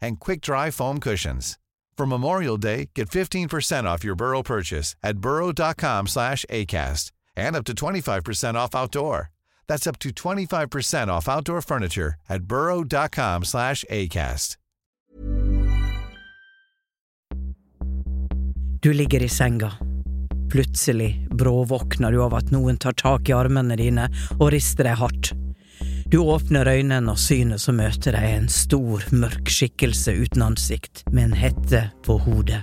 and quick-dry foam cushions. For Memorial Day, get 15% off your Burrow purchase at burrow.com slash ACAST and up to 25% off outdoor. That's up to 25% off outdoor furniture at burrow.com slash ACAST. Du ligger i senga. Plutselig bråvåkner du av at noen tar tak i armene dine og rister deg hardt. Du åpner øynene, og synet som møter deg, en stor, mørk skikkelse uten ansikt, med en hette på hodet.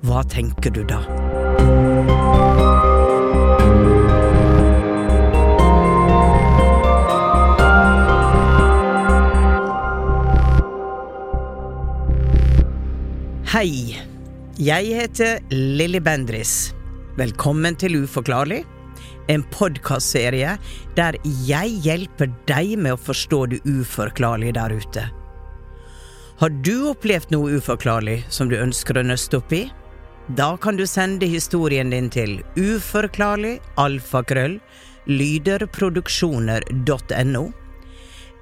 Hva tenker du da? Hei, jeg heter Lilly Bendris. Velkommen til Uforklarlig, en podkastserie der jeg hjelper deg med å forstå det uforklarlige der ute. Har du opplevd noe uforklarlig som du ønsker å nøste opp i? Da kan du sende historien din til uforklarlig alfakrøll lyderproduksjoner.no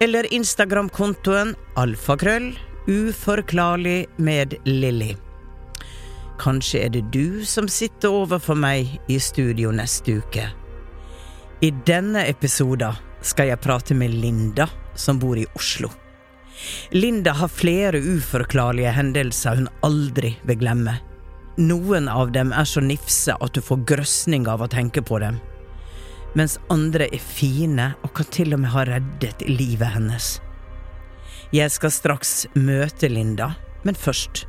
eller Instagram-kontoen alfakrøll uforklarlig med Lilly. Kanskje er det du som sitter overfor meg i studio neste uke. I denne episoden skal jeg prate med Linda, som bor i Oslo. Linda har flere uforklarlige hendelser hun aldri vil glemme. Noen av dem er så nifse at du får grøsning av å tenke på dem, mens andre er fine og kan til og med ha reddet livet hennes. Jeg skal straks møte Linda, men først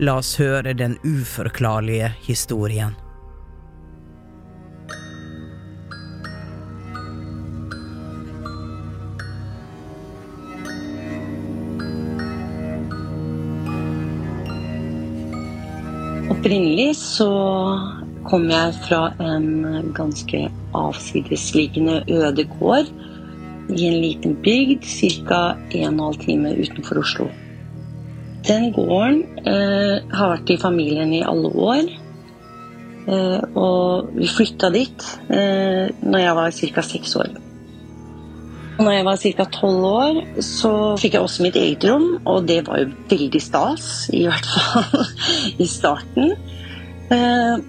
La oss høre den uforklarlige historien. Opprinnelig så kom jeg fra en ganske avsidesliggende øde gård i en liten bygd ca. 1 12 time utenfor Oslo. Den gården eh, har vært i familien i alle år. Eh, og vi flytta dit eh, når jeg var ca. seks år. Når jeg var ca. tolv år, så fikk jeg også mitt eget rom, og det var jo veldig stas. I hvert fall i starten. Eh,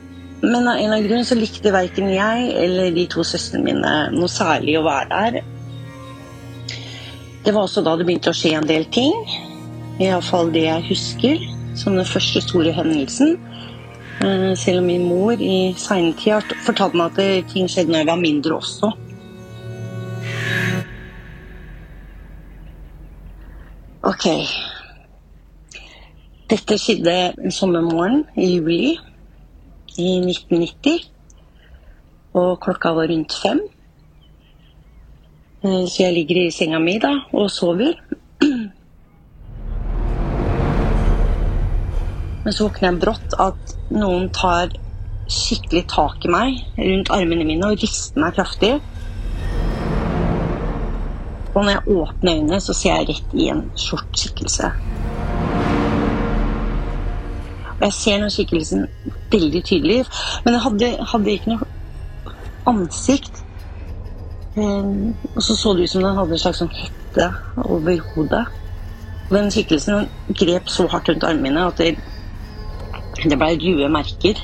men av en eller annen grunn så likte verken jeg eller de to søstrene mine noe særlig å være der. Det var også da det begynte å skje en del ting. Iallfall det jeg husker som den første store hendelsen. Eh, Selv om min mor i seinetid har fortalt meg at ting skjedde når jeg var mindre også. Ok. Dette skjedde en sommermorgen i juli i 1990. Og klokka var rundt fem. Eh, Så jeg ligger i senga mi da og sover. Men så våkner jeg brått at noen tar skikkelig tak i meg rundt armene mine og rister meg kraftig. Og når jeg åpner øynene, så ser jeg rett i en sort skikkelse. Og jeg ser den skikkelsen veldig tydelig, men jeg hadde, hadde ikke noe ansikt. Um, og så så det ut som den hadde en slags sånn hette over hodet. Og den skikkelsen grep så hardt rundt armene mine at det, det ble røde merker.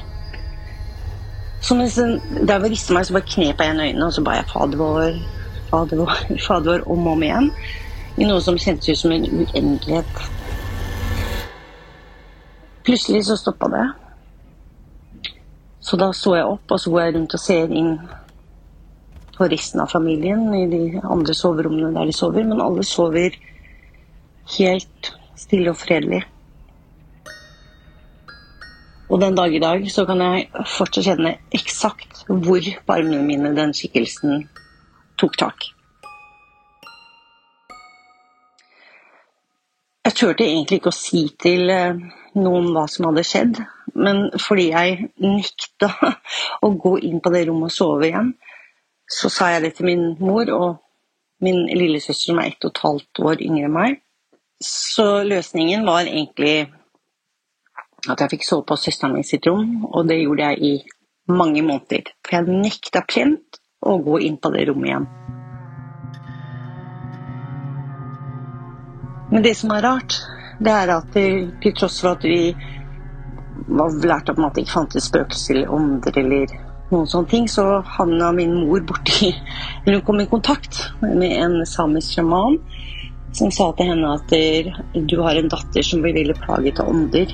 Så mens den der var rista meg, så bare knep jeg igjen øynene og så ba jeg Fader vår, Fader vår, Fader vår om og om igjen. I noe som kjentes ut som en uendelighet. Plutselig så stoppa det. Så da så jeg opp, og så går jeg rundt og ser inn på resten av familien i de andre soverommene der de sover. Men alle sover helt stille og fredelig. Og den dag i dag så kan jeg fortsatt kjenne eksakt hvor på armene mine den skikkelsen tok tak. Jeg turte egentlig ikke å si til eh, noen hva som hadde skjedd, men fordi jeg nekta å gå inn på det rommet og sove igjen, så sa jeg det til min mor og min lillesøster som er ett og et halvt år yngre enn meg. Så løsningen var egentlig at jeg fikk sove på søsteren min sitt rom, og det gjorde jeg i mange måneder. For jeg nekta plent å gå inn på det rommet igjen. Men det som er rart, det er at til tross for at vi var lært om at det ikke fantes spøkelser eller ånder eller noen sånne ting, så havna min mor borti Eller hun kom i kontakt med en samisk sjaman som sa til henne at du har en datter som blir veldig plaget av ånder.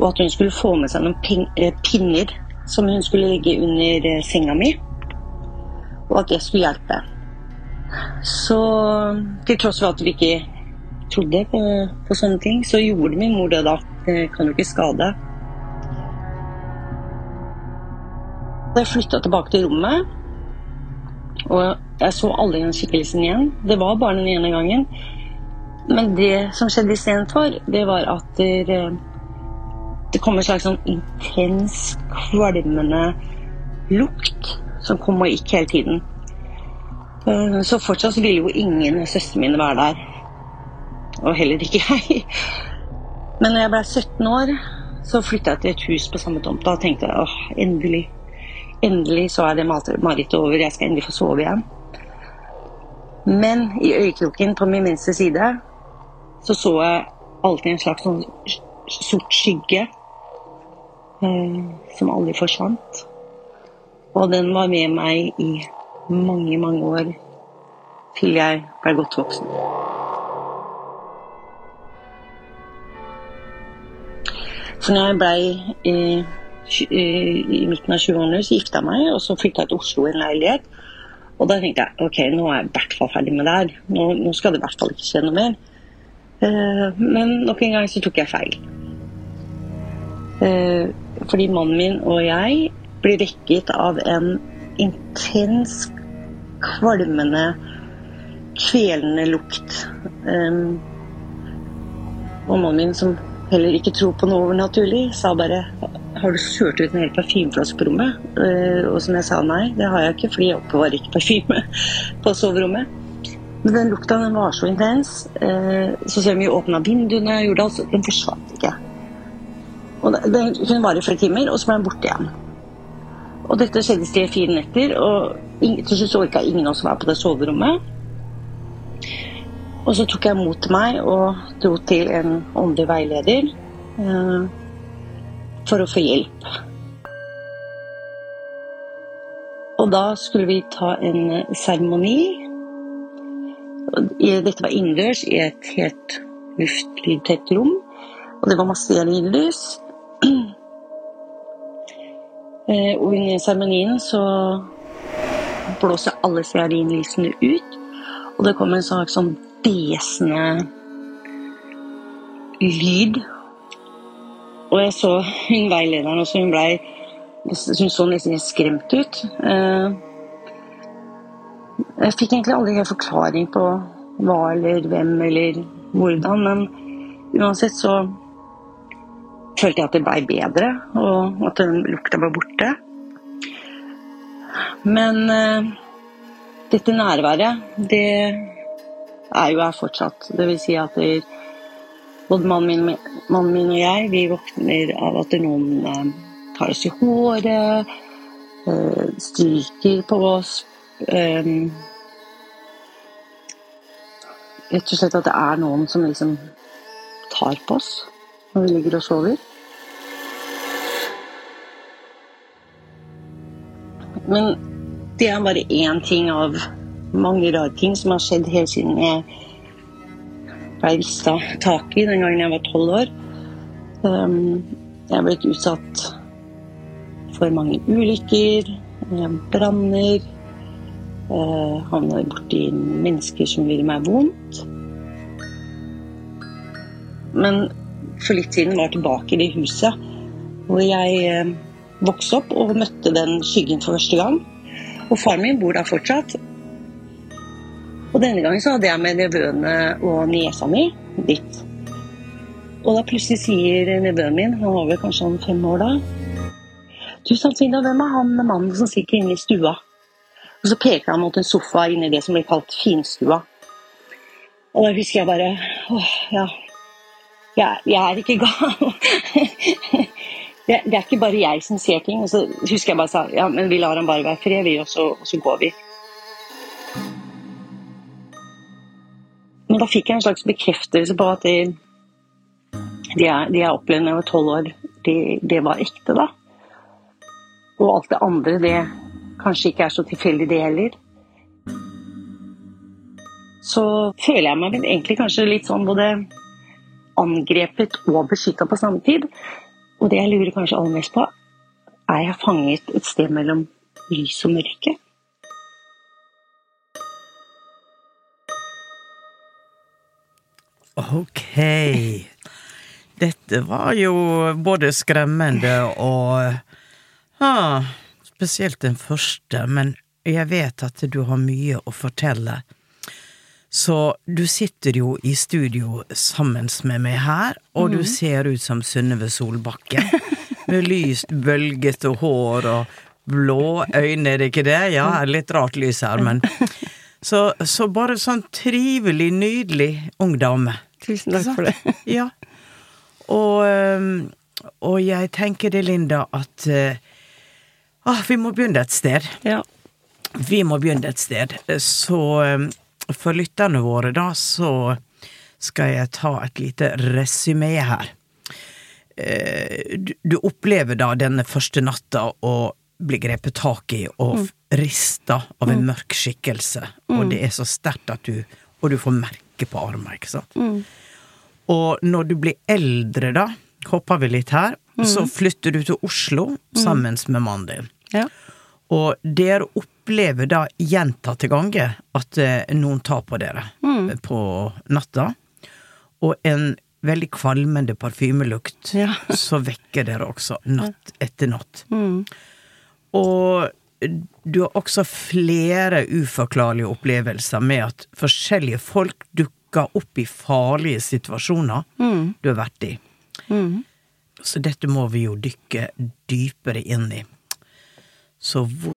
Og at hun skulle få med seg noen eh, pinner som hun skulle legge under eh, senga mi. Og at jeg skulle hjelpe. Så til tross for at vi ikke trodde på, på sånne ting, så gjorde min mor det da. Det kan jo ikke skade. Jeg flytta tilbake til rommet, og jeg så aldri den skikkelsen igjen. Det var bare den ene gangen. Men det som skjedde istedenfor, det var at det, det kom en slags sånn intens, kvalmende lukt som kom og gikk hele tiden. Eh, så fortsatt ville jo ingen av søstrene mine være der. Og heller ikke jeg. Men når jeg ble 17 år, så flytta jeg til et hus på samme tomt. Da tenkte jeg åh, endelig. Endelig så er det marerittet over. Jeg skal endelig få sove igjen. Men i øyekroken på min venstre side så så jeg alltid en slags sånn sort skygge eh, som aldri forsvant. Og den var med meg i mange, mange år til jeg ble godt voksen. Så når jeg blei eh, i midten av 20-årene, så gifta jeg meg, og så flytta jeg til Oslo i en leilighet. Og da tenkte jeg ok, nå er jeg i hvert fall ferdig med det her. Nå, nå, skal det i hvert fall ikke skje noe mer. Uh, men nok en gang så tok jeg feil. Uh, fordi mannen min og jeg blir vekket av en intens, kvalmende, kvelende lukt. Um, og min, som heller ikke tror på noe overnaturlig, sa bare har du kjørt ut en hel parfymeflaske på rommet? Uh, og som jeg sa nei, det har jeg ikke, fordi jeg oppbevarer ikke parfyme på soverommet. Men den lukta den var så intens. Uh, så selv om vi åpna vinduene, gjorde alt, så den forsvant ikke. Og Den kunne vare i flere timer, og så ble den borte igjen. Og dette skjedde tre-fire netter, og til slutt orka ingen av oss være på det soverommet. Og så tok jeg mot meg og dro til en åndelig veileder. eh, for å få hjelp. Og da skulle vi ta en eh, seremoni. Dette var innendørs i et helt luftlydtett rom. Og det var masse stearinlys. Eh, og under seremonien så blåser alle stearinlysene ut. Og det kom en slags sånn besende lyd og jeg så hun veilederen også, hun blei Hun så nesten helt skremt ut. Eh, jeg fikk egentlig aldri helt forklaring på hva eller hvem eller hvordan, men uansett så følte jeg at det blei bedre, og at den lukta var borte. Men uh, dette nærværet, det er jo her fortsatt. Det vil si at det, både mannen min, mannen min, og jeg vi våkner av at noen uh, tar oss i håret, uh, stryker på oss. Eh, rett og slett at det er noen som liksom tar på oss når vi ligger og sover. Men det er bare én ting av mange rare ting som har skjedd helt siden jeg ble rista tak i den gangen jeg var tolv år. Um, jeg har blitt utsatt for mange ulykker, um, branner. Uh, havner borti mennesker som vil meg vondt. Men for litt siden var tilbake i det huset hvor jeg uh, vokste opp og møtte den skyggen for første gang. Og faren min bor der fortsatt. Og denne gangen så hadde jeg med nevøene og niesa mi dit. Og da plutselig sier nevøen min, han var vel kanskje om fem år da Du, Santina, hvem er han mannen som sitter inne i stua? Og så peker han mot en sofa inne i det som blir kalt finstua. Og da husker jeg bare åh, ja. Jeg, jeg er ikke gal. det, det, er ikke bare jeg som ser ting. Og så husker jeg bare sa ja, men vi lar han bare være fred, vi, og så, og så går vi. Men da fikk jeg en slags bekreftelse på at det, de jeg, de jeg opplevde da jeg var tolv år, det, det, var ekte, da. Og alt det andre, det kanskje ikke er så tilfeldig, det heller. Så føler jeg meg egentlig kanskje litt sånn både angrepet og beskytta på samme tid. Og det jeg lurer kanskje aller mest på, er jeg fanget et sted mellom lys og mørke? Ok. Dette var jo både skremmende og ah, Spesielt den første, men jeg vet at du har mye å fortelle. Så du sitter jo i studio sammen med meg her, og mm. du ser ut som Synnøve Solbakken. Med lyst, bølgete hår og blå øyne, er det ikke det? Ja, litt rart lys her, men så, så bare sånn trivelig, nydelig ung dame. Tusen takk for det. ja. Og, og, jeg tenker det, Linda, at uh, vi må begynne et sted. Ja. Vi må begynne et sted. Så for lytterne våre, da, så skal jeg ta et lite resymé her. Uh, du, opplever da denne første natta å bli grepet tak i og mm. rista av en mm. mørk skikkelse, mm. og det er så sterkt at du Og du får merke på armen, ikke sant. Mm. Og når du blir eldre, da, hopper vi litt her, mm. så flytter du til Oslo sammen med mannen din. Ja. Og dere opplever da gjentatte ganger at eh, noen tar på dere mm. på natta. Og en veldig kvalmende parfymelukt, ja. så vekker dere også natt etter natt. Mm. Og du har også flere uforklarlige opplevelser med at forskjellige folk dukker opp i farlige situasjoner mm. du har vært i. Mm. Så dette må vi jo dykke dypere inn i. Så hvor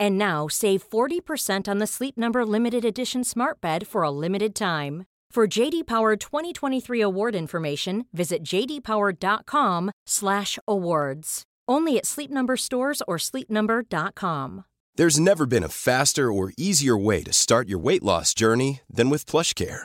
And now save 40% on the Sleep Number limited edition smart bed for a limited time. For JD Power 2023 award information, visit jdpower.com/awards. Only at Sleep Number stores or sleepnumber.com. There's never been a faster or easier way to start your weight loss journey than with PlushCare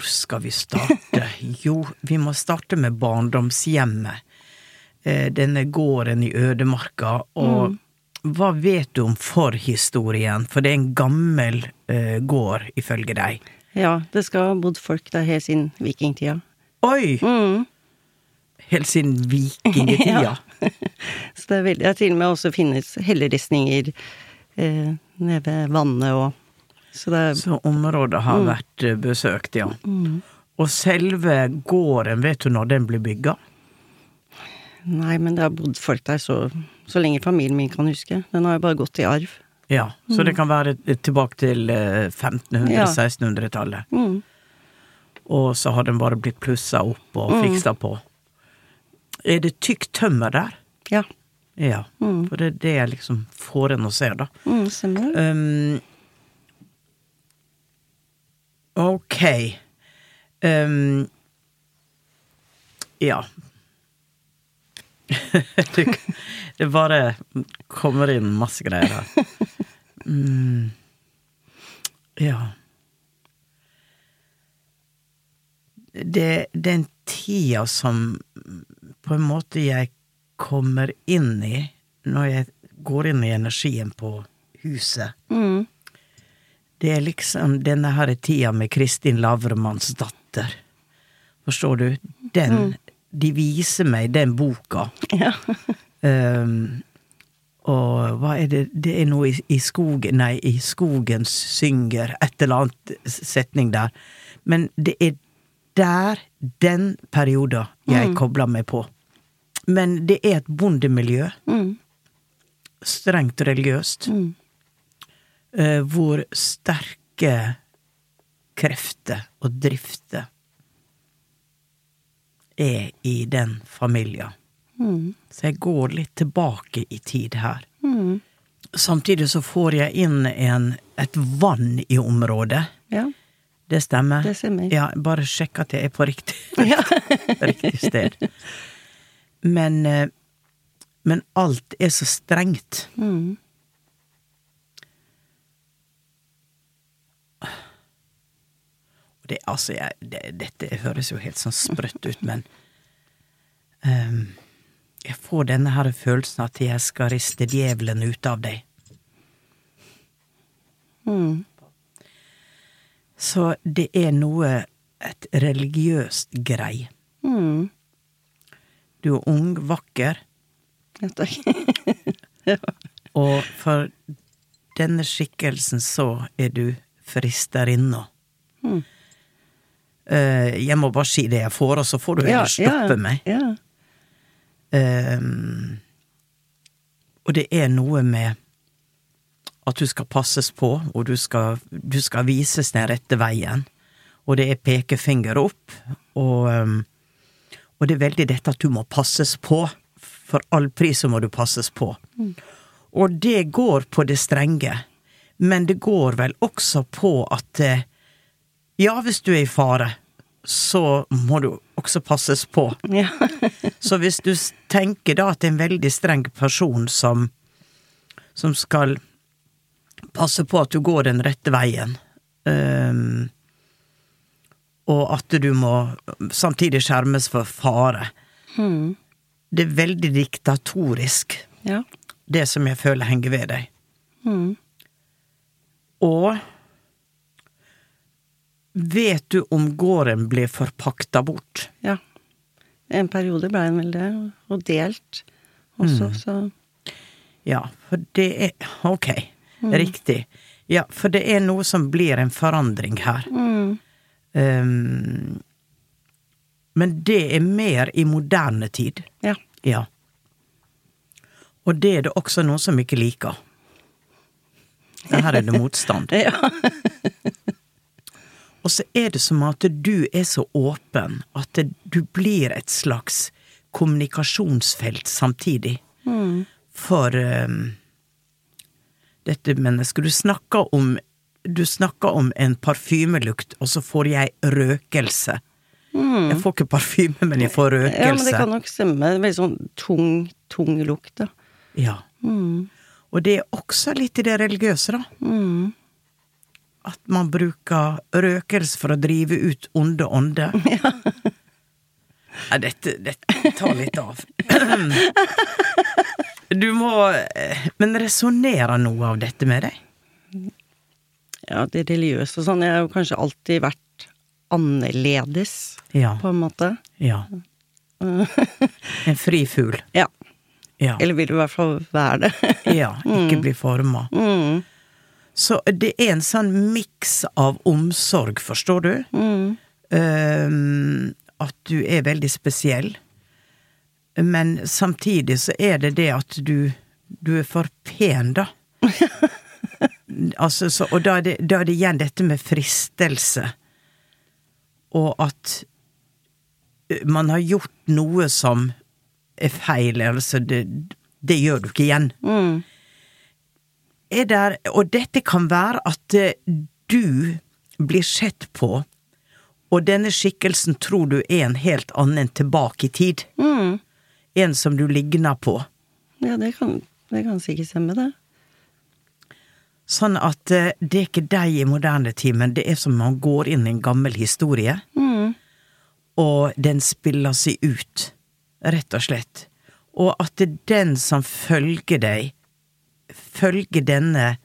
Hvor skal vi starte? Jo, vi må starte med barndomshjemmet. Eh, Denne gården i ødemarka. Og hva vet du om forhistorien? For det er en gammel eh, gård, ifølge deg. Ja, det skal ha bodd folk der helt siden vikingtida. Oi! Mm. Helt siden vikingtida. Ja. Så det er veldig, det har til og med også finnes helleristninger eh, nede ved vannet og Så det Så området har Mm. vært eh, besøkt, ja. Og selve gården, vet du når den blir bygga? Nei, men det har bodd folk der så, så lenge familien min kan huske. Den har jo bare gått i arv. Ja, så det kan være tilbake til eh, 1500- Ja. 1600-tallet. Mm. Og så har den bare blitt plussa opp og fiksa på. Er det tykt tømmer der? Ja. Ja, for det er det jeg liksom får en å se, da. Mm, stemmer. Um, ok. Um, ja. det, bare kommer inn masse greier her. Mm, ja. Det, den tida som på en måte jeg kommer inn i når jeg går inn i energien på huset. Mm. Det er liksom denne her tida med Kristin Lavremanns datter. Forstår du? Den De viser meg den boka. Ja. Um, og hva er det Det er noe i, i skogen Nei, i skogen synger et eller annet setning der. Men det er der, den perioden, jeg kobler meg på. Men det er et bondemiljø. Mm. Strengt religiøst. Mm. Eh, hvor sterke krefter og drifter er i den familien. Mm. Så jeg går litt tilbake i tid her. Mm. Samtidig så får jeg inn en, et vann i området. Ja. Det stemmer? Det stemmer. Ja, bare sjekk at jeg er på riktig, Ja. riktig sted. Men, eh, men alt er så strengt. Mm. Det, altså, jeg, det, dette høres jo helt sånn sprøtt ut, men um, Jeg får denne her følelsen at jeg skal riste djevelen ut av deg. Mm. Så det er noe Et religiøst grei. Mm. Du er ung, vakker, Ja, takk. og for denne skikkelsen så er du fristerinna. Mm. Eh, jeg må bare si det jeg får, og så får du heller stoppe meg. Ja. Um, og det er noe med at du skal passes på, og du skal, du skal vises den rette veien. Og det er pekefinger opp, og, um, og det er veldig dette at du må passes på. For all pris så må du passes på. Og det går på det strenge, men det går vel også på at ja, hvis du er i fare, så må du også passes på. Ja. Så hvis du tenker da at det er en veldig streng person som, som skal passe på at du går den rette veien, um, og at du må samtidig skjermes for fare Mm. Det er veldig diktatorisk, ja. det som jeg føler henger ved deg. Mm. Og vet du om gården ble forpakta bort? ja. En periode ble den vel det, og delt også, Mm. så Ja, for det er Ok, riktig. Ja, for det er noe som blir en forandring her. mm. Um, men det er mer i moderne tid. Ja. Ja. Og det er det også noen som ikke liker. Her er det motstand. Ja. Og så er det som at du er så åpen at du blir et slags kommunikasjonsfelt samtidig. For um, dette mennesket. Du snakker om Du snakker om en parfymelukt, og så får jeg røkelse. Jeg får ikke parfyme, men jeg får røkelse. Ja, men det kan nok stemme. Veldig sånn tung, tung lukt, da. Ja. Og det er også litt i det religiøse, da. At man bruker røkelse for å drive ut onde ånder. Ja. dette, dette tar litt av. Du må eh, Men resonnerer noe av dette med deg? Ja, det religiøse og sånn. Jeg har jo kanskje alltid vært annerledes, Ja. på en måte. ja. En fri fugl. Ja. Ja. Eller vil i hvert fall være det. ja. Ikke bli forma. Mm. Så det er en sånn miks av omsorg, forstår du? Ehm, at du er veldig spesiell. Men samtidig så er det det at du Du er for pen, da. altså, så, og da er, det, da er det igjen dette med fristelse. Og at eh, man har gjort noe som er feil, altså det, det gjør du ikke igjen er der, og dette kan være at eh, du blir sett på, og denne skikkelsen tror du er en helt annen tilbake i tid. En som du ligner på. Ja, det kan, det kan sikkert stemme, det. Sånn at eh, det er ikke deg i moderne tid, men det er som om man går inn i en gammel historie, og den spiller seg ut, rett og slett. Og at det er den som følger deg, følger denne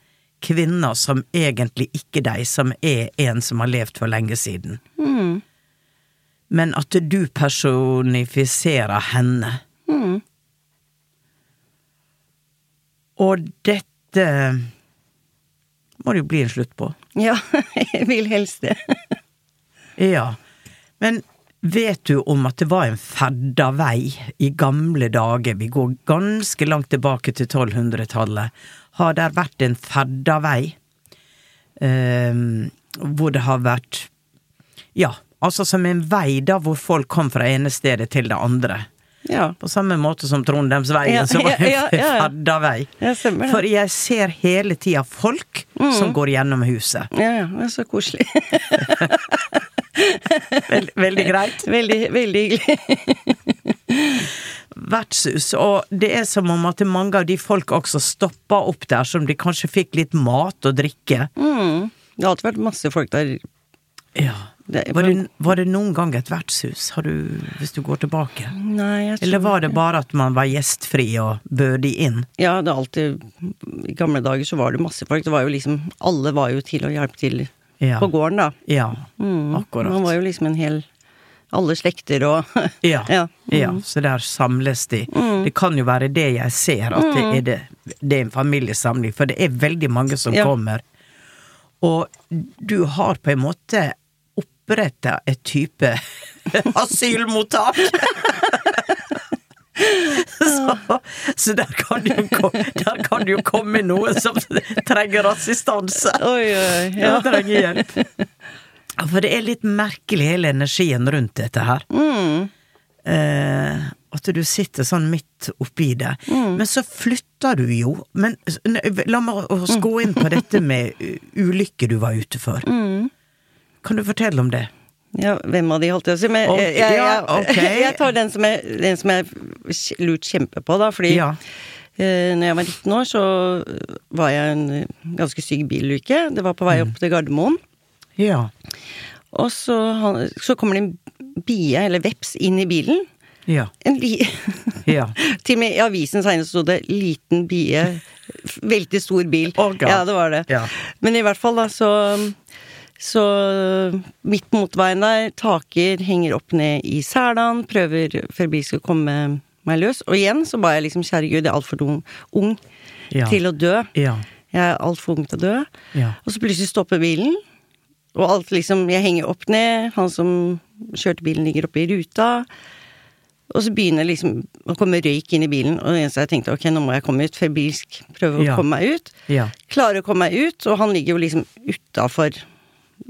kvinna som egentlig ikke deg, som er en som har levd for lenge siden. Men at du personifiserer henne. Og dette må det jo bli en slutt på. Ja, jeg vil helst det. Ja, men vet du om at det var en ferda vei i gamle dager, vi går ganske langt tilbake til 1200-tallet, har der vært en ferda vei, eh, hvor det har vært, ja, altså som en vei da hvor folk kom fra ene stedet til det andre. Ja, På samme måte som Trondheimsveien, Ja, som var en ja, ja, ja. ferda vei. Ja. For jeg ser hele tida folk som går gjennom huset. ja, ja, det er så koselig. Vel, veldig greit. Veldig, veldig hyggelig. vertshus, og det er som om at mange av de folk også stoppa opp der, som de kanskje fikk litt mat og drikke. Det har alltid vært masse folk der. Ja. Var det, var det noen gang et vertshus, har du, hvis du går tilbake? Nei, jeg tror Eller var det bare at man var gjestfri og bød de inn? Ja, det er alltid I gamle dager så var det masse folk. Det var jo liksom Alle var jo til å hjelpe til Ja. på gården, da. Ja, Man akkurat. var jo liksom en hel Alle slekter og Ja, Ja. ja, så der samles de. Det kan jo være det jeg ser, at det, er det, det er en familiesamling, for det er veldig mange som Ja. kommer. Og du har på en måte oppretta et type asylmottak! så, så der kan jo der kan jo komme noe som trenger assistanse. Oi, oi, Ja, trenger hjelp. For det er litt merkelig, hele energien rundt dette her. Eh, at du sitter sånn midt oppi det. Men så flytter du jo. Men la meg oss gå inn på dette med ulykker ulykke du var ute for. Kan du fortelle om det? Ja. Hvem av de, holdt jeg på å si? Men okay, jeg, jeg, ja, jeg, tar den som jeg, den som jeg lurt kjempe på, da. Fordi Ja. eh, når jeg var 19 år, så var jeg i en eh, ganske syk bilulykke. Det var på vei Mm. opp til Gardermoen. Ja. Og så, så kommer det en bie, eller veps, inn i bilen. Ja. En li Ja. Til og med i avisen senest sto det 'liten bie', veldig stor bil. Oh, ja, det var det. Ja. Men i hvert fall, da, så Så midt på motorveien der, taker, henger opp ned i selen, prøver før bil skal komme meg løs. Og igjen så ba jeg liksom, kjære gud, jeg er altfor ung, Ja. til å dø. Ja. Jeg er altfor ung til å dø. Ja. Og så plutselig stopper bilen, og alt liksom Jeg henger opp ned, han som kjørte bilen ligger oppe i ruta. Og så begynner liksom å komme røyk inn i bilen, og det eneste jeg tenkte, ok, nå må jeg komme ut, febrilsk prøve å Ja. komme meg ut. Ja. Klarer å komme meg ut, og han ligger jo liksom utafor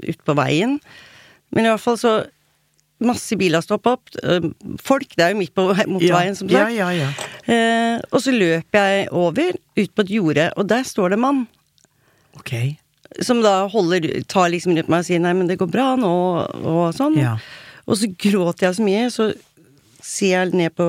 ute på veien. Men i hvert fall så Masse biler stoppa opp. øh, Folk, det er jo midt på motorveien, ja, som sagt. ja, ja. Eh, og så løper jeg over, ut på et jorde, og der står det en mann. Ok. Som da holder, tar liksom rundt meg og sier 'nei, men det går bra nå', og sånn. Ja. Og så gråter jeg så mye, så ser jeg ned på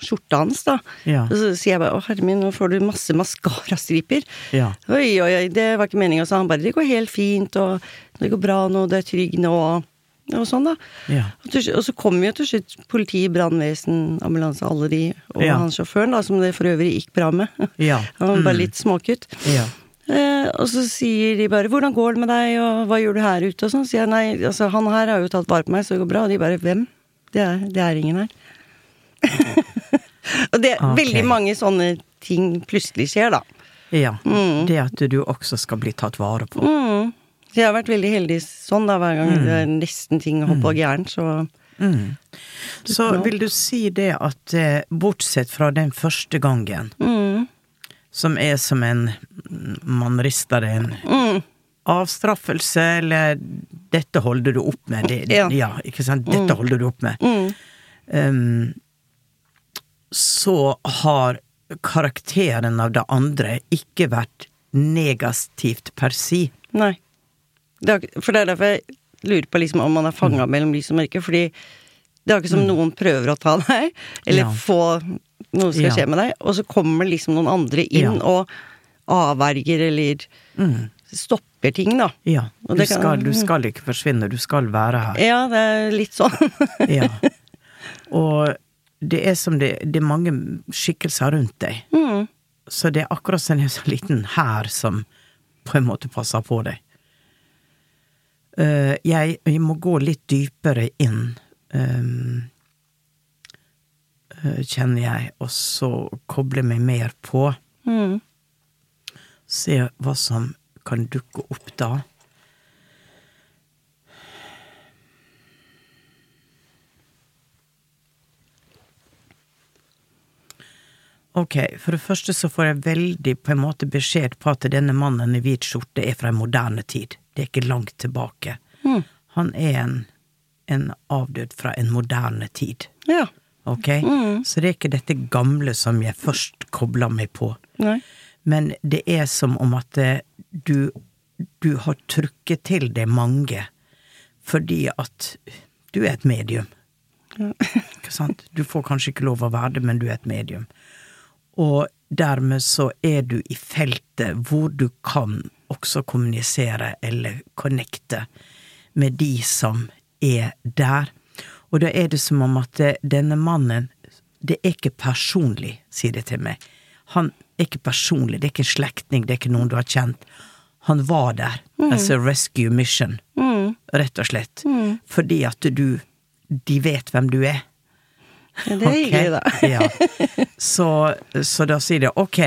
skjorta hans, da. Ja. Og så sier jeg bare 'å, herre min, nå får du masse maskarastriper'. Ja. Oi, oi, oi, det var ikke meninga, sa han bare. 'Det går helt fint, og det går bra nå, det er trygg nå', og, sånn, da. Ja. Og, til, og så kommer jo til slutt politi, brannvesen, ambulanse, alle de, og Ja. han sjåføren, da, som det for øvrig gikk bra med. Ja. Han var bare Mm. litt småkutt. Ja. Eh, og så sier de bare 'hvordan går det med deg', og 'hva gjør du her ute', og sånn. Sier jeg nei, altså han her har jo tatt vare på meg, så det går bra. Og de bare 'hvem'? Det er, det er ingen her. og det Ok. veldig mange sånne ting plutselig skjer, da. ja. Det at du også skal bli tatt vare på. Mm. Jeg har vært veldig heldig sånn, da, hver gang det er nesten ting hopper gærent, så Mm. Så vil du si det at eh, bortsett fra den første gangen, mm. som er som en Man rister en Mm. avstraffelse, eller 'dette holder du opp med'. Det, Ja. ja. ikke sant? 'Dette holder du opp med'. Mm. Um, så har karakteren av det andre ikke vært negativt per si. Nei. Det er, for det er derfor jeg lurer på liksom om man er fanga mellom lys og mørke, fordi det er ikke som noen prøver å ta deg, eller Ja. få noe skal Ja. skje med deg, og så kommer liksom noen andre inn Ja. og avverger eller stopper ting, da. Ja, du det kan- skal, du skal ikke forsvinne, du skal være her. Ja, det er litt sånn. Ja. Og det er som det, det er mange skikkelser rundt deg. Mm. Så det er akkurat som en sånn liten hær som på en måte passer på deg. Eh, jeg, jeg må gå litt dypere inn, ehm, eh, kjenner jeg, og så koble meg mer på. Mm. Se hva som kan dukke opp da. Ok, for det første så får jeg veldig på en måte beskjed på at denne mannen i hvit skjorte er fra en moderne tid. Det er ikke langt tilbake. Han er en, en avdød fra en moderne tid. Ja. Ok? Så det er ikke dette gamle som jeg først kobla meg på. Nei. Men det er som om at eh, du, du har trukket til deg mange fordi at du er et medium. Ikke sant? Du får kanskje ikke lov å være det, men du er et medium. Og dermed så er du i feltet hvor du kan også kommunisere eller connecte med de som er der. Og da er det som om at denne mannen Det er ikke personlig, sier det til meg. Han er ikke personlig, det er ikke en slektning, det er ikke noen du har kjent. Han var der as a rescue mission, rett og slett. Fordi at du De vet hvem du er. Ja, det er hyggelig, da. ja. så, så da sier de ok,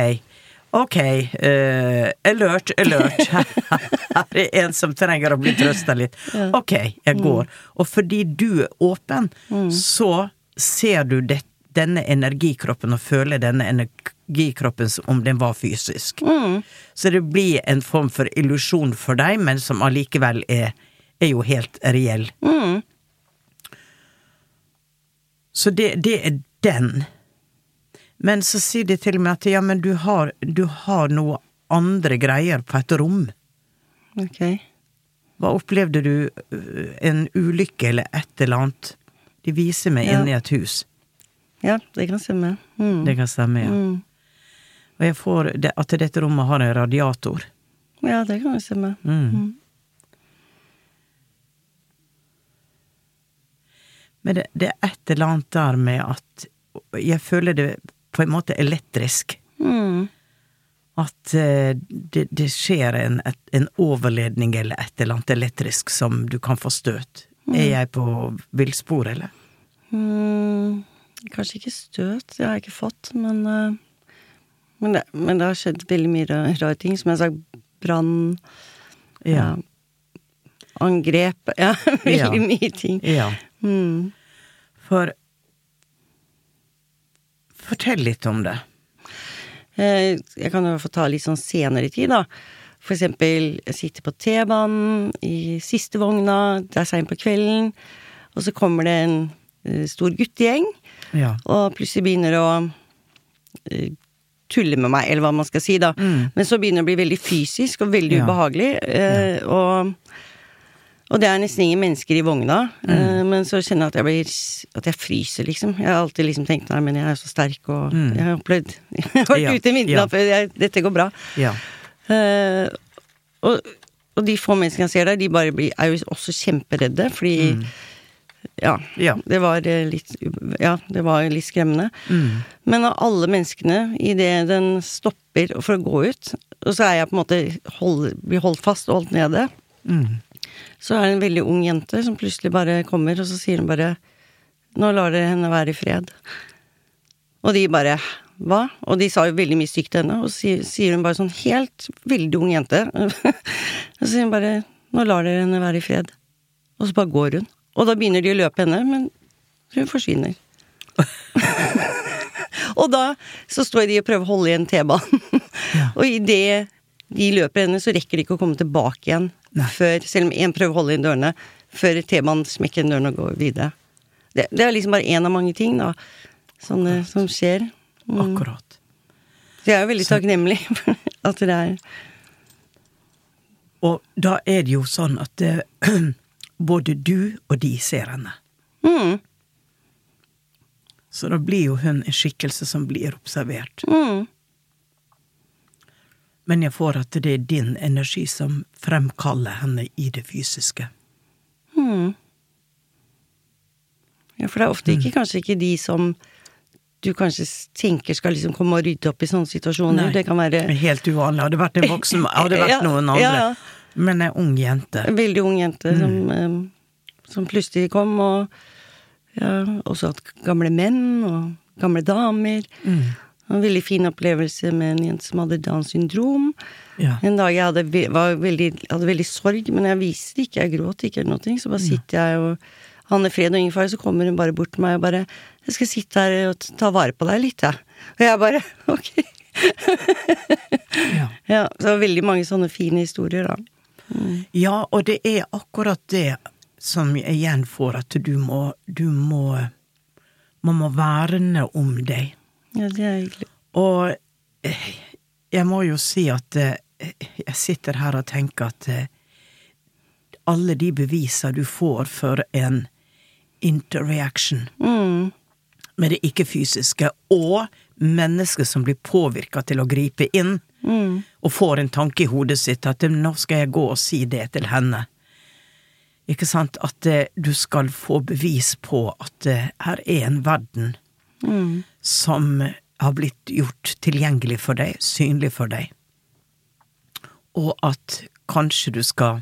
ok, uh, alert, alert. Her er en som trenger å bli trøsta litt. Ok, jeg går. Og fordi du er åpen, så ser du det, denne energikroppen og føler denne energikroppen som om den var fysisk. Så det blir en form for illusjon for deg, men som allikevel er, er jo helt reell. Så det, det er den. Men så sier de til meg at ja, men du har, du har noe andre greier på et rom. Ok. Hva opplevde du? øh, En ulykke eller et eller annet? De viser meg Ja. inn i et hus. Ja, det kan stemme. Mm. Det kan stemme, ja. Mm. Og jeg får det, at dette rommet har en radiator. Ja, det kan jo stemme. Mm. Men det, det er et eller annet der med at jeg føler det på en måte elektrisk. Mm. At uh, det, det skjer en, et, en overledning eller et eller annet elektrisk som du kan få støt. Er jeg på villspor, eller? Mm, kanskje ikke støt, det har jeg ikke fått, men uh, men, det, men det har skjedd veldig mye ra- rare ting. Som jeg har sagt, brann Ja. Angrep Ja, veldig Ja. mye ting. Ja. Mm. For Fortell litt om det. Eh, Jeg kan jo få ta litt sånn senere tid, da. For eksempel, jeg sitter på T-banen i siste vogna, det er seint på kvelden, og så kommer det en eh, stor guttegjeng, Ja. og plutselig begynner å eh, tulle med meg, eller hva man skal si, da. Men så begynner det å bli veldig fysisk og veldig Ja. ubehagelig, eh, og og det er nesten ingen mennesker i vogna, mm. men så kjenner jeg at jeg blir At jeg fryser, liksom. Jeg har alltid liksom tenkt nei, men jeg er så sterk, og jeg har opplevd Jeg har vært Ja, ute i vinterland ja. jeg, dette går bra. Ja. Uh, og, og de få menneskene jeg ser der, de bare blir, er jo også kjemperedde, fordi ja, Ja. det var eh, litt Ja, det var litt skremmende. Men av alle menneskene, idet den stopper for å gå ut, og så er jeg på en måte hold, blir holdt fast og holdt nede, så er det en veldig ung jente som plutselig bare kommer, og så sier hun bare 'Nå lar dere henne være i fred'. Og de bare 'hva?' Og de sa jo veldig mye stygt til henne, og så sier, hun bare sånn helt veldig ung jente Så sier hun bare 'nå lar dere henne være i fred'. Og så bare går hun. Og da begynner de å løpe henne, men hun forsvinner. og da så står de og prøver å holde igjen T-banen. og idet de løper henne, så rekker de ikke å komme tilbake igjen. Før, selv om én prøver å holde inn dørene, før T-banen smekker inn dørene og går videre. Det, det er liksom bare én av mange ting, da, sånne som skjer. Mm. Akkurat. Så jeg er veldig takknemlig for at det er Og da er det jo sånn at det, både du og de ser henne. mm, Så da blir jo hun en skikkelse som blir observert. mm, Men jeg får at det er din energi som fremkaller henne i det fysiske. Hmm. Ja, for det er ofte ikke, kanskje ikke de som du kanskje tenker skal liksom komme og rydde opp i sånne situasjoner. Nei, Det kan være Helt uvanlig. Hadde vært en voksen Hadde vært Ja, noen andre. ja, ja. Men ei ung jente. en veldig ung jente som, eh, som plutselig kom, og ja, også at gamle menn og gamle damer. En veldig fin opplevelse med en jente som hadde Downs syndrom. Ja. En dag jeg hadde, veldig, hadde veldig sorg, men jeg viste det ikke, jeg gråt ikke eller noe. Så bare sitter jeg og han er fred og Ingefar, så kommer hun bare bort til meg og bare 'Jeg skal sitte her og ta vare på deg litt, jeg'. Og jeg bare 'ok'. Ja. Ja, så det var veldig mange sånne fine historier, da. ja, og det er akkurat det som igjen får, at du må Du må Man må verne om deg. Ja, det er hyggelig. Og eh, jeg må jo si at eh, jeg sitter her og tenker at eh, alle de beviser du får for en interreaction Mm. med det ikke-fysiske, og mennesker som blir påvirka til å gripe inn, og får en tanke i hodet sitt at nå skal jeg gå og si det til henne. Ikke sant? At du skal få bevis på at her er en verden som har blitt gjort tilgjengelig for deg, synlig for deg, og at kanskje du skal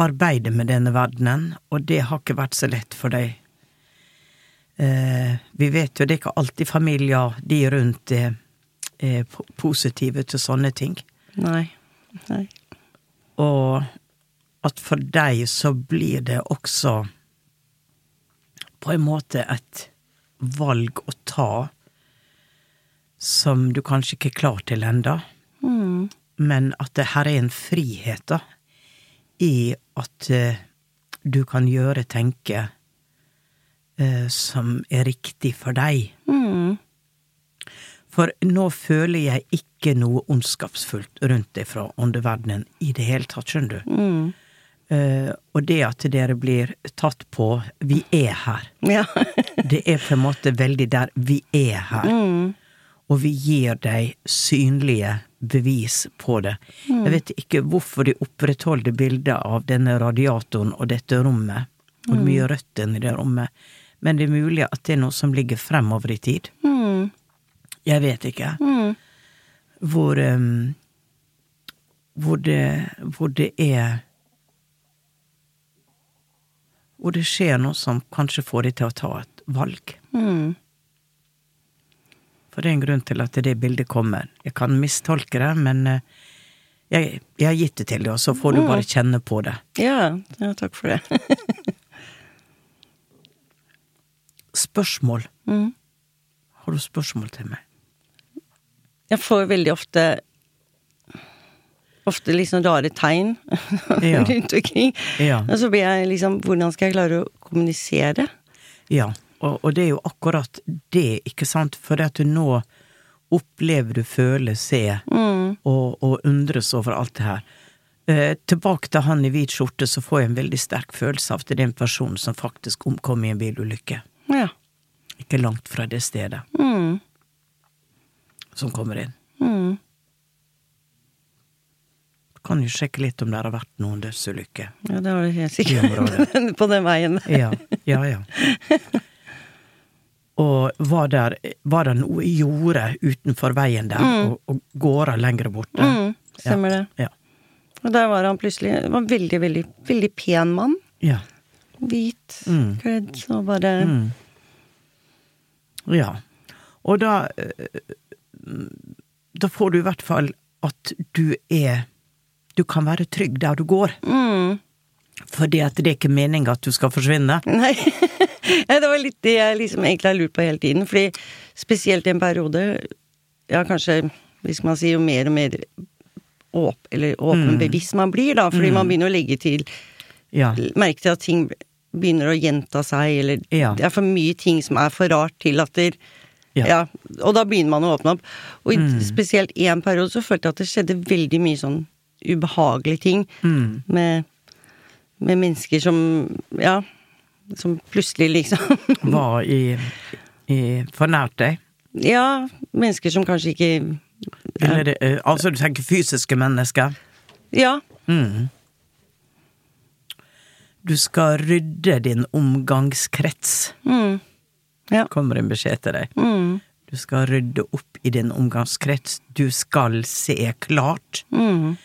arbeide med denne verdenen, og det har ikke vært så lett for deg. Eh, vi vet jo det er ikke alltid familier de rundt er, er po- positive til sånne ting. Nei. Nei. Og at for deg så blir det også på en måte et valg å ta som du kanskje ikke er klar til enda. Men at det her er en frihet, da, i at uh, du kan gjøre, tenke, uh, som er riktig for deg. For nå føler jeg ikke noe ondskapsfullt rundt deg fra åndeverdenen i det hele tatt, skjønner du. Eh, og det at dere blir tatt på Vi er her. Ja. Det er på en måte veldig der vi er her. Og vi gir deg synlige bevis på det. Jeg vet ikke hvorfor de opprettholder bildet av denne radiatoren og dette rommet, og mye rødt i det rommet, men det er mulig at det er noe som ligger fremover i tid. Jeg vet ikke. Hvor um, hvor det, hvor det er Hvor det skjer noe som kanskje får de til å ta et valg. For det er en grunn til at det bildet kommer. Jeg kan mistolke det, men eh, jeg, jeg har gitt det til deg, og så får du bare kjenne på det. ja. Ja, takk for det. Spørsmål. Har du spørsmål til meg? Jeg får veldig ofte ofte liksom rare tegn Ja. rundt omkring. Ja. Og så blir jeg liksom Hvordan skal jeg klare å kommunisere? Ja, og, og det er jo akkurat det, ikke sant, for at du nå opplever du, føler, ser, og, og undres over alt det her. Eh, tilbake til han i hvit skjorte, så får jeg en veldig sterk følelse av at det er en person som faktisk omkom i en bilulykke. Ja. Ikke langt fra det stedet. Mm. Som kommer inn. Mm. Kan jo sjekke litt om det har vært noen dødsulykker. Ja, det var det helt sikkert. På den veien. Ja, ja, ja. Og var, der, var det noe i jordet utenfor veien der, og, og gårder lenger borte? Mm, stemmer det. Ja. Og der var han plutselig Det var en veldig, veldig, veldig pen mann. Ja. Hvit, Mm. kledd, og bare Mm. ja. Og da eh, Da får du i hvert fall at du er Du kan være trygg der du går. mm. Fordi at det er ikke meninga at du skal forsvinne. Nei. Det var litt det jeg liksom egentlig har lurt på hele tiden. Fordi spesielt i en periode, ja kanskje, hvis man sier jo mer og mer åp, eller åpen bevisst man blir, da, fordi man begynner å legge til Ja. Merke til at ting begynner å gjenta seg, eller Ja. det er for mye ting som er for rart til at det Ja. ja. Og da begynner man å åpne opp. Og i spesielt i en periode så følte jeg at det skjedde veldig mye sånn ubehagelige ting Mm. med, med mennesker som Ja, som plutselig liksom Var i, i for nært deg. Ja, mennesker som kanskje ikke Eller det, eh, altså du tenker fysiske mennesker. Ja. Mm. Du skal rydde din omgangskrets, Mm. Ja. kommer en beskjed til deg. Mm. Du skal rydde opp i din omgangskrets. Du skal se klart. Mm.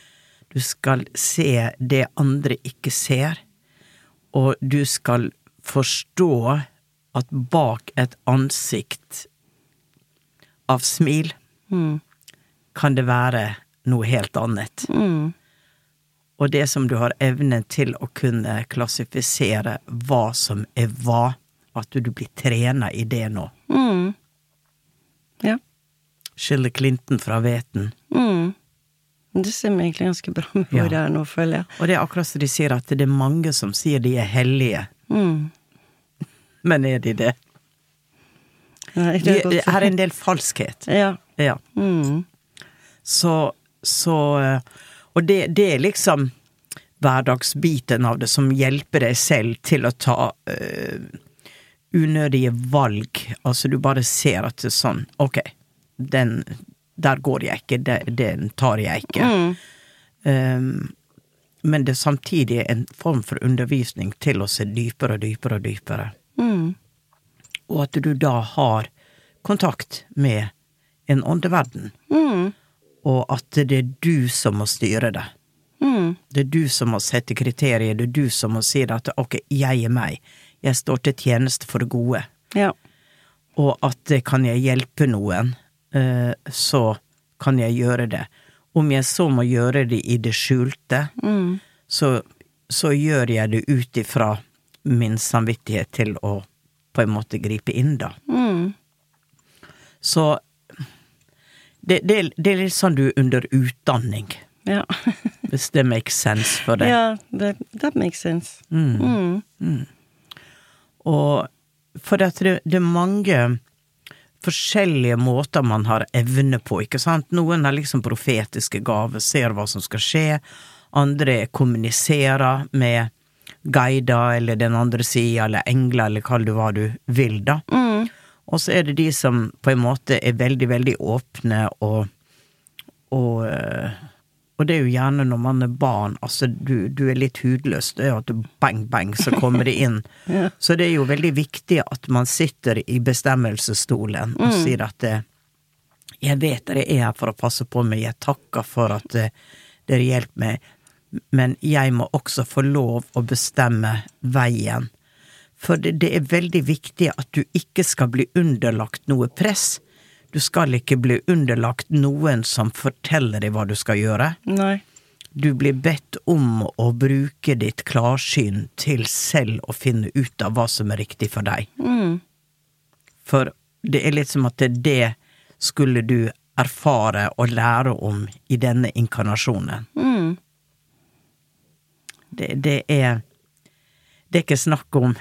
Du skal se det andre ikke ser. Og du skal forstå at bak et ansikt av smil Mm. kan det være noe helt annet. Mm. Og det som du har evnen til å kunne klassifisere hva som er hva, at du blir trena i det nå. Mm. Ja. Skille Clinton fra hveten. Mm. Det stemmer egentlig ganske bra med hvor Ja. jeg er nå, føler jeg. Og det er akkurat som de sier at det er mange som sier de er hellige, Mm. men er de det? Nei, De, det er godt. er en del falskhet. Ja. Ja. Mm. Så, så eh, Og det, det er liksom hverdagsbiten av det som hjelper deg selv til å ta eh, unødige valg. Altså, du bare ser at det er sånn Ok, den Der går jeg ikke. Den, tar jeg ikke. Mm. Um, men det er samtidig en form for undervisning til å se dypere og dypere og dypere. Mm. Og at du da har kontakt med en åndeverden. Mm. Og at det er du som må styre det. Mm. Det er du som må sette kriterier, det er du som må si at ok, jeg er meg, jeg står til tjeneste for det gode. Ja. Og at eh, kan jeg hjelpe noen, så kan jeg gjøre det. Om jeg så må gjøre det i det skjulte, Mm. så, så gjør jeg det ut ifra min samvittighet til å på en måte gripe inn, da. Mm. Så det, det, det er litt sånn du er under utdanning, Ja. hvis det makes sense for deg. ja, that, that makes sense. Mm. Og for at det, det er mange forskjellige måter man har evne på, ikke sant? Noen har liksom profetiske gaver, ser hva som skal skje. Andre kommuniserer med guider eller den andre sida, eller engler, eller kall det hva du vil, da. Mm. Og så er det de som på en måte er veldig, veldig åpne og Og, eh, og det er jo gjerne når man er barn, altså du, du er litt hudløs, det er jo at du bang, bang, så kommer det inn. Så det er jo veldig viktig at man sitter i bestemmelsesstolen og sier at eh, jeg vet dere er her for å passe på meg, jeg takker for at eh, dere hjelper meg, men jeg må også få lov å bestemme veien. For det, det er veldig viktig at du ikke skal bli underlagt noe press. Du skal ikke bli underlagt noen som forteller deg hva du skal gjøre. Nei. Du blir bedt om å bruke ditt klarsyn til selv å finne ut av hva som er riktig for deg. Mm. For det er litt som at det, det skulle du erfare og lære om i denne inkarnasjonen. Mm. Det, det er Det er ikke snakk om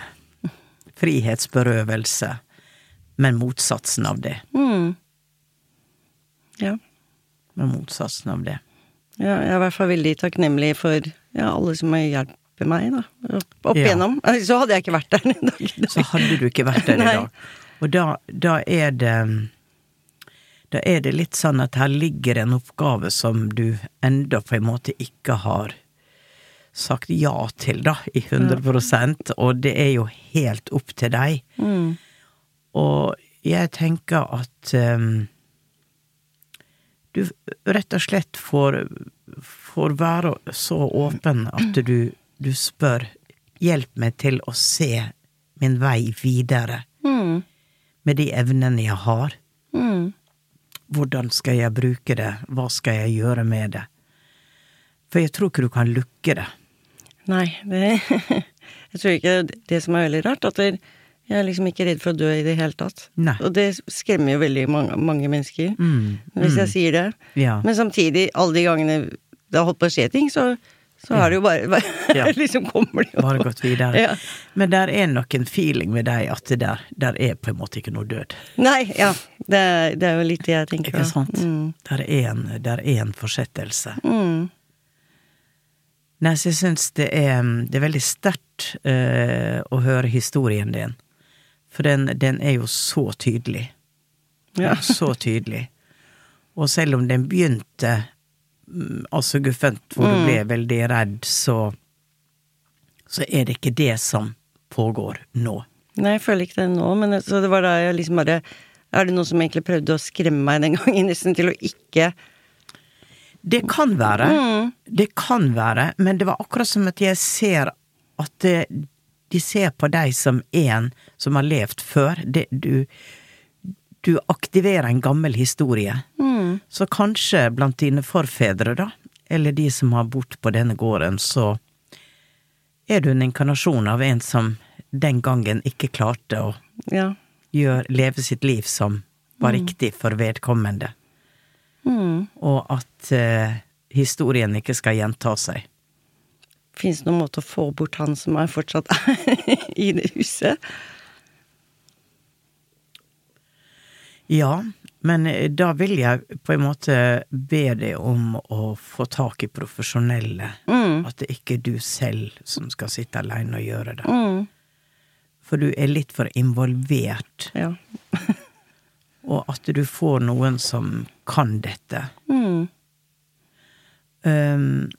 frihetsberøvelse, men motsatsen av det. Mm. Ja. Men motsatsen av det. ja. Jeg er i hvert fall veldig takknemlig for ja, alle som har hjulpet meg, da. Opp, Ja. igjennom. Så hadde jeg ikke vært der i dag. Så hadde du ikke vært der i dag. Og da, da er det Da er det litt sånn at her ligger en oppgave som du enda på en måte ikke har sagt ja til, da, i 100% og det er jo helt opp til deg. Mm. Og jeg tenker at um, du rett og slett får, får være så åpen at du, du spør Hjelp meg til å se min vei videre Mm. med de evnene jeg har. Mm. Hvordan skal jeg bruke det? Hva skal jeg gjøre med det? For jeg tror ikke du kan lukke det. Nei, det Jeg tror ikke det som er veldig rart, at det- jeg er liksom ikke redd for å dø i det hele tatt. Nei. Og det skremmer jo veldig mange, mange mennesker, Mm, hvis jeg mm. sier det. Ja. Men samtidig, alle de gangene det har holdt på å skje ting, så, så er det jo bare, bare Ja. liksom kommer det jo Bare gått videre. Ja. Men der er nok en feeling med deg at det der, der er på en måte ikke noe død. Nei, ja. Det, det er jo litt det jeg tenker. Ikke sant? Mm. Der er en, der er en fortsettelse. Mm. Nei, så jeg syns det er, det er veldig sterkt eh, å høre historien din. For den, den er jo så tydelig. Ja. Så tydelig. Og selv om den begynte mm, altså guffent, hvor du ble veldig redd, så så er det ikke det som pågår nå. Nei, jeg føler ikke det nå, men så det var da jeg liksom bare Er det noen som egentlig prøvde å skremme meg den gangen, nesten til å ikke Det kan være. Mm. Det kan være, men det var akkurat som at jeg ser at det, de ser på deg som en som har levd før. Det, du, du aktiverer en gammel historie. mm, Så kanskje blant dine forfedre, da, eller de som har bort på denne gården, så er du en inkarnasjon av en som den gangen ikke klarte å Ja. gjøre, leve sitt liv som var riktig for vedkommende. Mm. og at eh, historien ikke skal gjenta seg. Fins det noen måte å få bort han som er fortsatt er i det huset? Ja, men eh, da vil jeg på en måte be deg om å få tak i profesjonelle. Mm. At det ikke er du selv som skal sitte aleine og gjøre det. Mm. For du er litt for involvert, Ja. og at du får noen som kan dette. Mm. Um,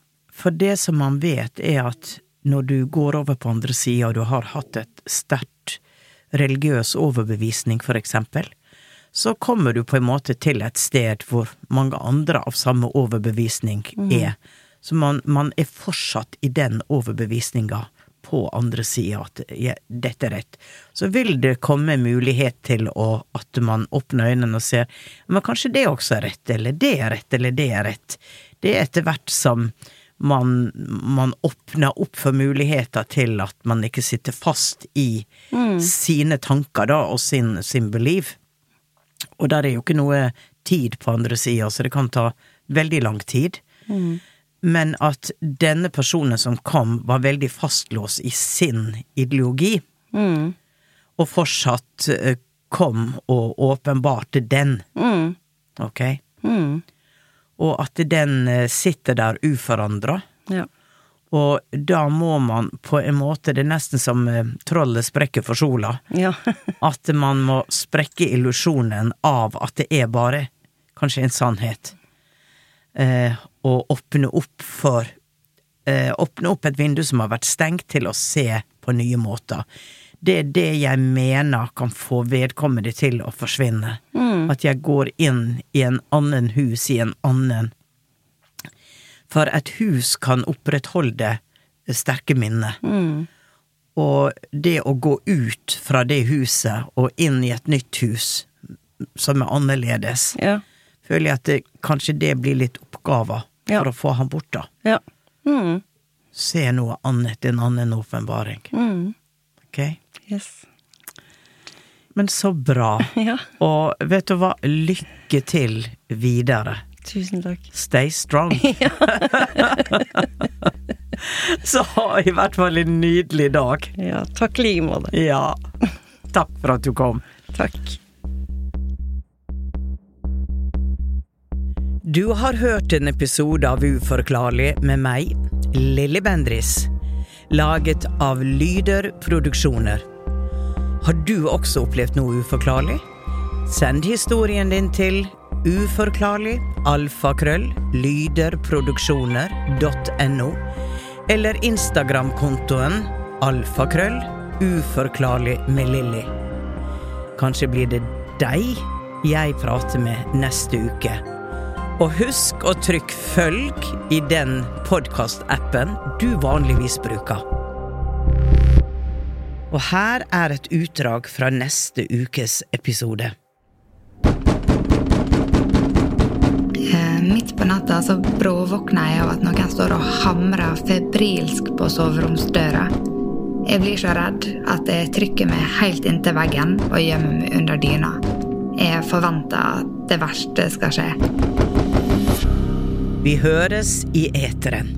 for det som man vet, er at når du går over på andre sida, og du har hatt et sterkt religiøs overbevisning, for eksempel, så kommer du på en måte til et sted hvor mange andre av samme overbevisning er. Så man, man er fortsatt i den overbevisninga på andre sida, at ja, dette er rett. Så vil det komme mulighet til å, at man åpner øynene og ser men kanskje det også er rett, eller det er rett, eller det er rett. Det er etter hvert som man, man åpner opp for muligheter til at man ikke sitter fast i sine tanker da, og sin, sin belief. Og der er jo ikke noe tid på andre sida, så det kan ta veldig lang tid. Men at denne personen som kom, var veldig fastlåst i sin ideologi, Mm. og fortsatt eh, kom og åpenbarte den, Mm. ok? Mm. Og at den eh, sitter der uforandra. Ja. Og da må man på en måte, det er nesten som eh, trollet sprekker for sola, Ja. at man må sprekke illusjonen av at det er bare kanskje en sannhet. Eh, og åpne opp for eh, Åpne opp et vindu som har vært stengt, til å se på nye måter. Det er det jeg mener kan få vedkommende til å forsvinne. At jeg går inn i en annen hus, i en annen For et hus kan opprettholde sterke minner. Og det å gå ut fra det huset og inn i et nytt hus som er annerledes, Ja. føler jeg at det, kanskje det blir litt oppgaver Ja. for å få han bort, da. Ja. Mm. Se noe annet, en annen åpenbaring. Mm. Ok? Yes. men så bra. Ja. Og vet du hva, lykke til videre. Tusen takk. Stay strong. så ha i hvert fall en nydelig dag. Ja, takk i like måte. Ja. Takk for at du kom. Takk. Du har hørt en episode av Uforklarlig med meg, Lilly Bendris. Laget av Lyder Produksjoner. Har du også opplevd noe uforklarlig? Send historien din til uforklarlig alfakrøll lyderproduksjoner.no eller Instagram-kontoen alfakrøll uforklarlig med Lilly. Kanskje blir det deg jeg prater med neste uke. Og husk å trykke følg i den podkastappen du vanligvis bruker. Og her er et utdrag fra neste ukes episode. Eh, Midt på natta så bråvåkner jeg av at noen står og hamrer febrilsk på soveromsdøra. Jeg blir så redd at jeg trykker meg helt inntil veggen og gjemmer meg under dyna. Jeg forventer at det verste skal skje. Vi høres i eteren.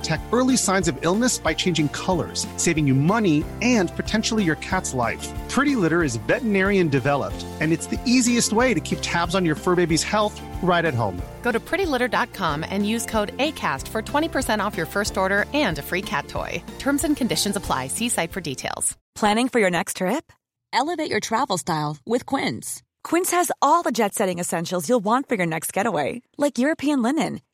detect early signs of illness by changing colors, saving you money and potentially your cat's life. Pretty Litter is veterinarian developed, and it's the easiest way to keep tabs on your fur baby's health right at home. Go to prettylitter.com and use code ACAST for 20% off your first order and a free cat toy. Terms and conditions apply. See site for details. Planning for your next trip? Elevate your travel style with Quince. Quince has all the jet setting essentials you'll want for your next getaway, like European linen,